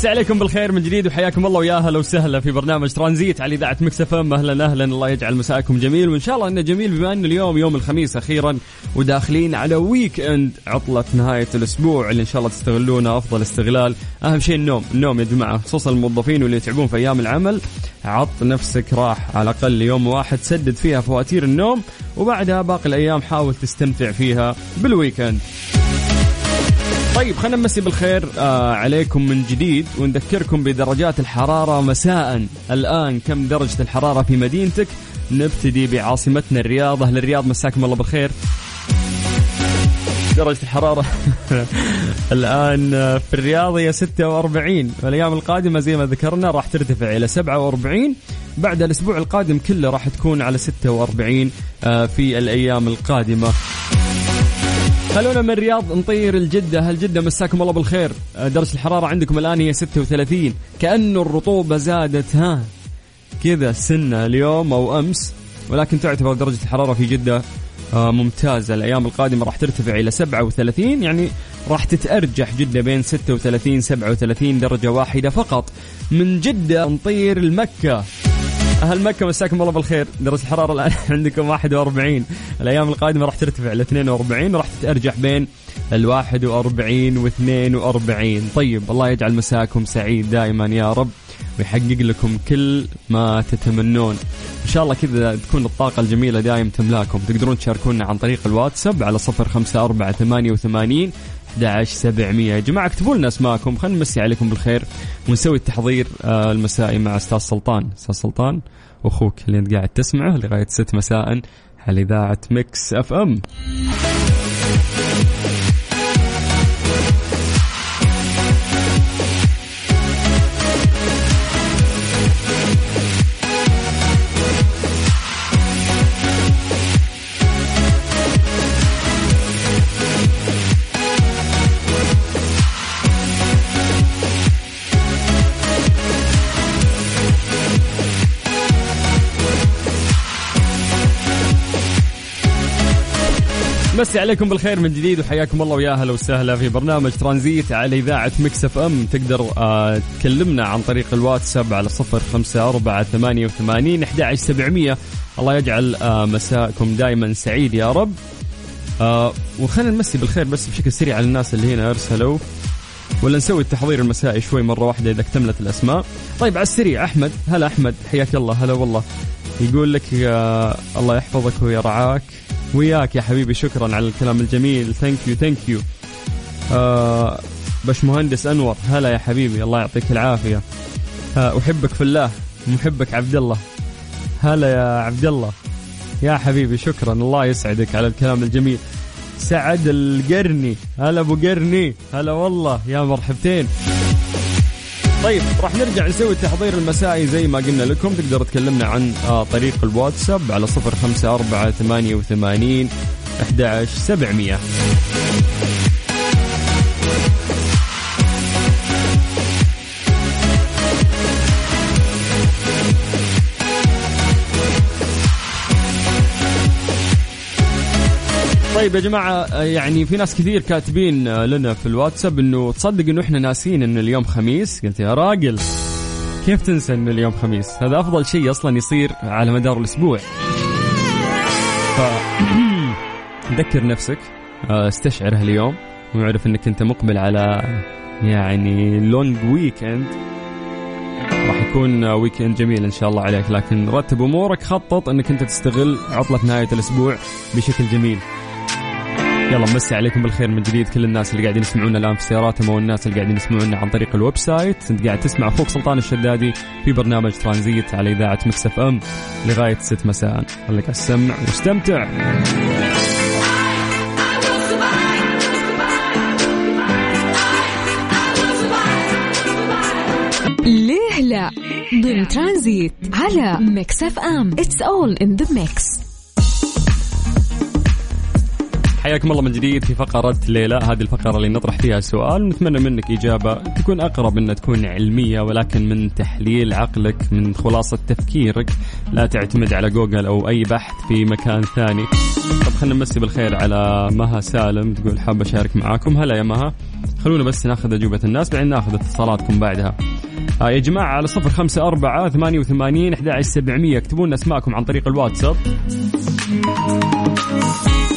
مسي عليكم بالخير من جديد وحياكم الله ويا أهلا وسهلا في برنامج ترانزيت على إذاعة Mix FM. أهلا أهلا. الله يجعل مساءكم جميل. وإن شاء الله إنه جميل بما ان اليوم يوم الخميس أخيرا وداخلين على weekend عطلة نهاية الأسبوع اللي إن شاء الله تستغلونه أفضل استغلال. أهم شيء النوم. النوم يا جماعة. خصوصا الموظفين واللي يتعبون في أيام العمل. عط نفسك راح على الأقل يوم واحد سدد فيها فواتير النوم. وبعدها باقي الأيام حاول تستمتع فيها بال weekend طيب خلينا نمسي بالخير آه عليكم من جديد ونذكركم بدرجات الحرارة مساء. الآن كم درجة الحرارة في مدينتك؟ نبتدي بعاصمتنا الرياض. أهل الرياض مساكم الله بالخير. درجة الحرارة الآن في الرياض هي 46 والأيام القادمة زي ما ذكرنا راح ترتفع إلى 47 بعد الأسبوع القادم كله راح تكون على 46 آه، في الأيام القادمة. خلونا من الرياض نطير الجدة. هل جدة مساكم الله بالخير؟ آه، درجة الحرارة عندكم الآن هي 36 كأنه الرطوبة زادت ها كذا سنة اليوم أو أمس ولكن تعتبر درجة الحرارة في جدة آه، ممتازة. الأيام القادمة راح ترتفع إلى 37 يعني راح تتأرجح جدة بين 36 37 درجة واحدة فقط. من جدة نطير المكة أهل مكة مساكم الله بالخير. درجة الحرارة الآن عندكم 41 الأيام القادمة راح ترتفع ل 42 وراح تتأرجح بين ال 41 و 42 طيب الله يجعل مساكم سعيد دائما يا رب ويحقق لكم كل ما تتمنون. إن شاء الله كذا تكون الطاقة الجميلة دائم تملاكم. تقدرون تشاركونا عن طريق الواتساب على صفر خمسة أربعة ثمانية وثمانين 11700 يا جماعة اكتبوا لنا أسماءكم. خلينا نمسي عليكم بالخير ونسوي التحضير آه، المسائي مع أستاذ سلطان. أستاذ سلطان واخوك اللي أنت قاعد تسمعه لغاية 6 مساء على إذاعة مكس أف أم. مسي عليكم بالخير من جديد وحياكم الله ويا أهلا وسهلا في برنامج ترانزيت على إذاعة Mix FM. تقدر آه تكلمنا عن طريق الواتساب على صفر خمسة أربعة ثمانية وثمانين أحد سبعمية. الله يجعل آه مساءكم دائما سعيد يا رب. آه وخلينا نمسي بالخير بس بشكل سريع على الناس اللي هنا. أرسلوا. ولا نسوي التحضير المسائي شوي مرة واحدة إذا اكتملت الأسماء. طيب على السريع أحمد. هلا أحمد حياك الله. هلا والله. يقول لك الله يحفظك ويرعاك. وياك يا حبيبي شكرا على الكلام الجميل. thank you thank you باش مهندس أنور هلا يا حبيبي الله يعطيك العافية. آه أحبك في الله محبك عبد الله. هلا يا عبد الله. يا حبيبي شكرا الله يسعدك على الكلام الجميل. سعد القرني هلا أبو قرني هلا والله يا مرحبتين. طيب راح نرجع نسوي التحضير المسائي زي ما قلنا لكم. تقدر تكلمنا عن آه، طريق الواتساب على صفر خمسة أربعة ثمانية وثمانين أحد عشر سبعمية. طيب يا جماعة يعني في ناس كثير كاتبين لنا في الواتساب إنه تصدق إنه إحنا ناسين إنه اليوم خميس؟ قلت يا راجل كيف تنسى إنه اليوم خميس؟ هذا أفضل شيء أصلا يصير على مدار الأسبوع. ف ذكر نفسك استشعر هاليوم وأعرف إنك أنت مقبل على يعني long weekend يكون ويكند جميل إن شاء الله عليك لكن رتب أمورك خطط إنك أنت تستغل عطلة نهاية الأسبوع بشكل جميل. يلا مسي عليكم بالخير من جديد. كل الناس اللي قاعدين يسمعونا الآن في سياراتهم أو الناس اللي قاعدين يسمعونا عن طريق ال website. أنت قاعد تسمع أخوك سلطان الشدادي في برنامج ترانزيت على إذاعة Mix FM لغاية 6 مساء. خليك السمع واستمتع. ليه لا؟ ضمن ترانزيت على Mix FM. it's all in the mix حياكم الله من جديد في فقرة ليه لا. هذه الفقرة اللي نطرح فيها سؤال ونتمنى منك إجابة تكون أقرب أنها تكون علمية ولكن من تحليل عقلك من خلاصة تفكيرك. لا تعتمد على جوجل أو أي بحث في مكان ثاني. طب خلينا نمسي بالخير على مها سالم. تقول حابة أشارك معاكم. هلا يا مها. خلونا بس ناخذ أجوبة الناس بعدين ناخذ اتصالاتكم بعدها. آه يا جماعة على صفر خمسة أربعة ثمانية وثمانين أحد سبعمية. اكتبوا أسماءكم عن طريق الواتساب.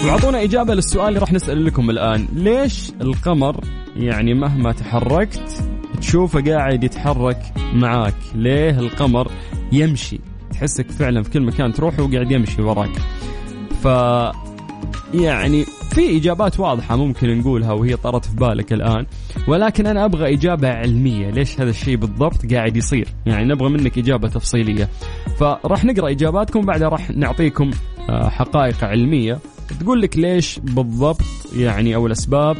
واعطونا إجابة للسؤال اللي راح نسأل لكم الآن. ليش القمر يعني مهما تحركت تشوفه قاعد يتحرك معاك؟ ليه القمر يمشي؟ تحسك فعلا في كل مكان تروح وقاعد يمشي وراك. ف يعني في إجابات واضحة ممكن نقولها وهي طرت في بالك الآن ولكن أنا أبغى إجابة علمية. ليش هذا الشيء بالضبط قاعد يصير؟ يعني نبغى منك إجابة تفصيلية. فراح نقرأ إجاباتكم بعدها راح نعطيكم آه، حقائق علمية. تقول لك ليش بالضبط يعني أو الأسباب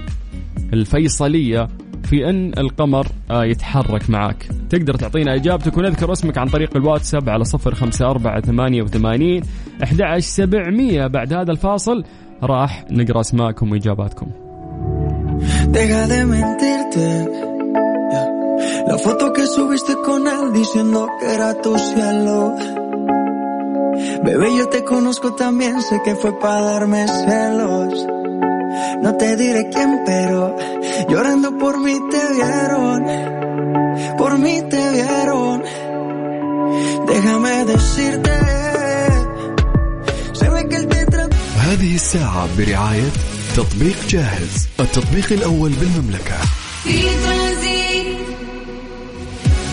الفيصلية في أن القمر آه، يتحرك معك تقدر تعطينا إجابتك ونذكر اسمك عن طريق الواتساب على صفر خمسة أربعة ثمانية وثمانين أحد سبعمية. بعد هذا الفاصل راح نقرأ أسماءكم وإجاباتكم. La foto que subiste con él diciendo que era tu cielo. Bebé, yo te conozco también, sé que fue para darme celos. No te diré quién, pero llorando por mí te vieron. Por mí te vieron. Déjame decirte. Se ve que el tetra... هذه الساعة برعاية تطبيق جاهز التطبيق الأول بالمملكة في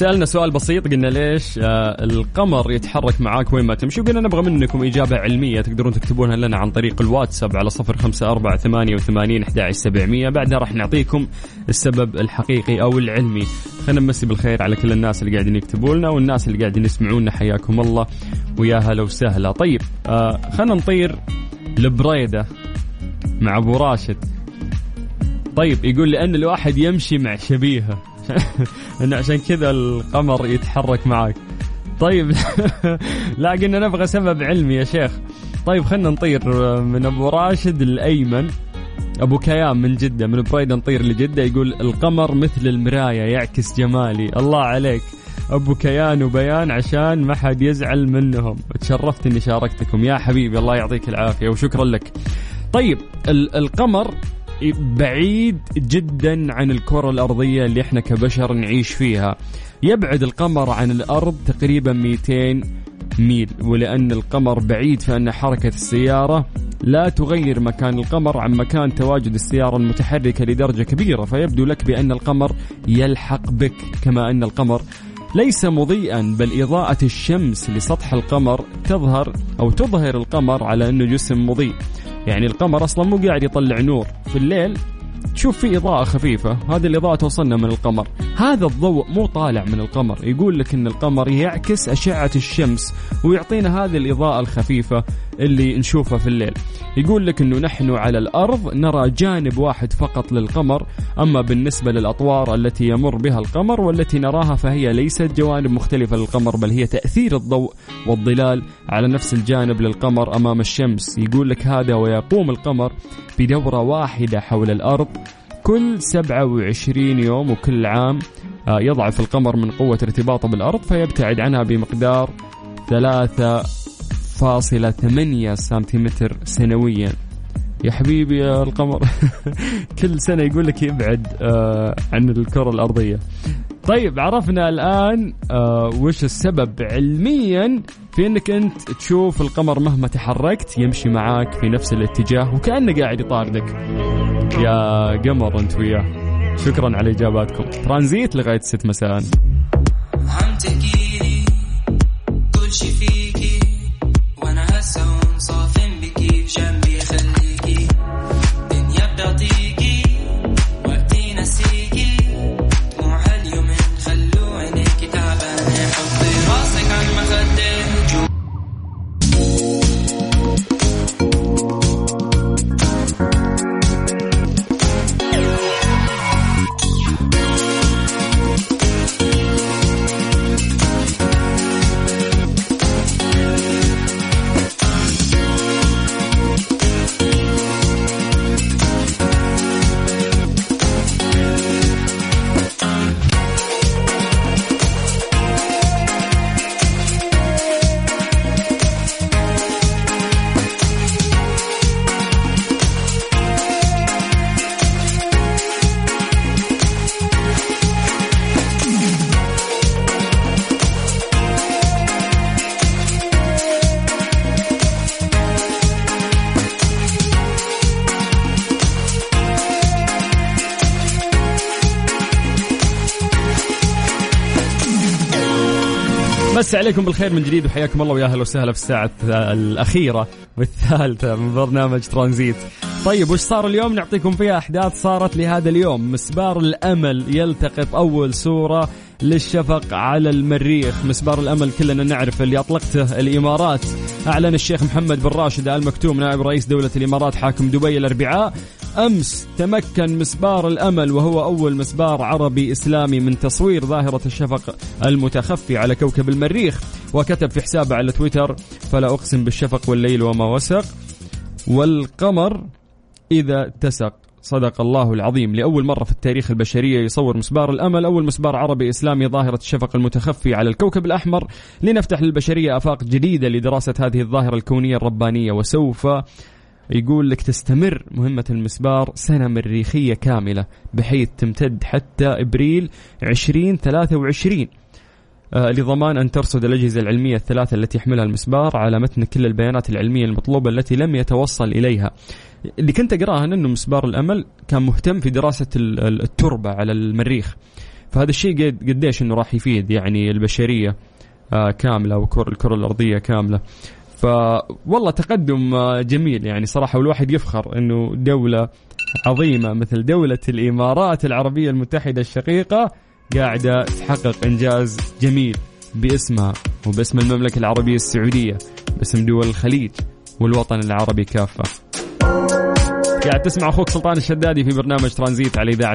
سألنا سؤال بسيط قلنا ليش آه القمر يتحرك معاك وين ما تمشي وقلنا نبغى منكم إجابة علمية تقدرون تكتبونها لنا عن طريق الواتساب على صفر خمسة أربعة ثمانية وثمانين أحد سبعمية. بعدها راح نعطيكم السبب الحقيقي أو العلمي. خلينا نمسي بالخير على كل الناس اللي قاعدين يكتبوا لنا والناس اللي قاعدين يسمعونا حياكم الله ويا هلا وسهلا. طيب آه خلينا نطير لبريدة مع أبو راشد. طيب يقول لأن الواحد يمشي مع شبيهه. انه عشان كذا القمر يتحرك معك طيب لا قلنا نبغى سبب علمي يا شيخ. طيب خلينا نطير من أبو راشد الأيمن. أبو كيام من جدة من بريدة نطير لجدة يقول القمر مثل المرايه يعكس جمالي. الله عليك. أبو كيان وبيان عشان ما حد يزعل منهم. تشرفت إني شاركتكم. يا حبيبي الله يعطيك العافية وشكرا لك. طيب القمر بعيد جدا عن الكرة الأرضية اللي إحنا كبشر نعيش فيها. يبعد القمر عن الأرض تقريبا 200 ميل ولأن القمر بعيد فإن حركة السيارة لا تغير مكان القمر عن مكان تواجد السيارة المتحركة لدرجة كبيرة. فيبدو لك بأن القمر يلحق بك كما أن القمر ليس مضيئا بل إضاءة الشمس لسطح القمر تظهر أو تظهر القمر على أنه جسم مضيء. يعني القمر أصلا مو قاعد يطلع نور. في الليل تشوف في إضاءة خفيفة هذه الإضاءة توصلنا من القمر. هذا الضوء مو طالع من القمر يقول لك أن القمر يعكس أشعة الشمس ويعطينا هذه الإضاءة الخفيفة. اللي نشوفها في الليل. يقول لك أنه نحن على الأرض نرى جانب واحد فقط للقمر أما بالنسبة للأطوار التي يمر بها القمر والتي نراها فهي ليست جوانب مختلفة للقمر بل هي تأثير الضوء والظلال على نفس الجانب للقمر أمام الشمس. يقول لك هذا ويقوم القمر بدورة واحدة حول الأرض كل 27 يوم وكل عام آه، يضعف القمر من قوة ارتباطه بالأرض فيبتعد عنها بمقدار 3.8 سنتيمتر سنويا. يا حبيبي يا القمر. كل سنة يقول لك يبعد آه عن الكرة الأرضية. طيب عرفنا الآن آه وش السبب علميا في إنك أنت تشوف القمر مهما تحركت يمشي معاك في نفس الاتجاه وكأنه قاعد يطاردك. يا قمر أنت وياه. شكرا على إجاباتكم. ترانزيت لغاية 6 مساء. عم تحكيلي كل شي فيكي مسي عليكم بالخير من جديد وحياكم الله ويا أهلا وسهلا في الساعة الأخيرة والثالثة من برنامج ترانزيت. طيب وش صار اليوم؟ نعطيكم فيها أحداث صارت لهذا اليوم، مسبار الأمل يلتقط أول صورة للشفق على المريخ، مسبار الأمل كلنا نعرف اللي أطلقته الإمارات. أعلن الشيخ محمد بن راشد آل مكتوم نائب رئيس دولة الإمارات حاكم دبي الأربعاء أمس تمكن مسبار الأمل وهو أول مسبار عربي إسلامي من تصوير ظاهرة الشفق المتخفي على كوكب المريخ وكتب في حسابه على تويتر فلا أقسم بالشفق والليل وما وسق والقمر إذا اتسق. صدق الله العظيم. لأول مرة في التاريخ البشرية يصور مسبار الأمل أول مسبار عربي إسلامي ظاهرة الشفق المتخفي على الكوكب الأحمر. لنفتح للبشرية آفاق جديدة لدراسة هذه الظاهرة الكونية الربانية وسوف يقول لك تستمر مهمة المسبار سنة مريخية كاملة بحيث تمتد حتى إبريل 2023 آه لضمان أن ترصد الأجهزة العلمية الثلاثة التي يحملها المسبار على متن كل البيانات العلمية المطلوبة التي لم يتوصل إليها. اللي كنت أقرأها أنه مسبار الأمل كان مهتم في دراسة التربة على المريخ. فهذا الشيء قديش أنه راح يفيد يعني البشرية آه كاملة والكرة الأرضية كاملة. فوالله تقدم جميل يعني صراحة والواحد يفخر أنه دولة عظيمة مثل دولة الإمارات العربية المتحدة الشقيقة قاعدة تحقق إنجاز جميل باسمها وباسم المملكة العربية السعودية باسم دول الخليج والوطن العربي كافة. قاعد تسمع أخوك سلطان الشدادي في برنامج ترانزيت على إذاعة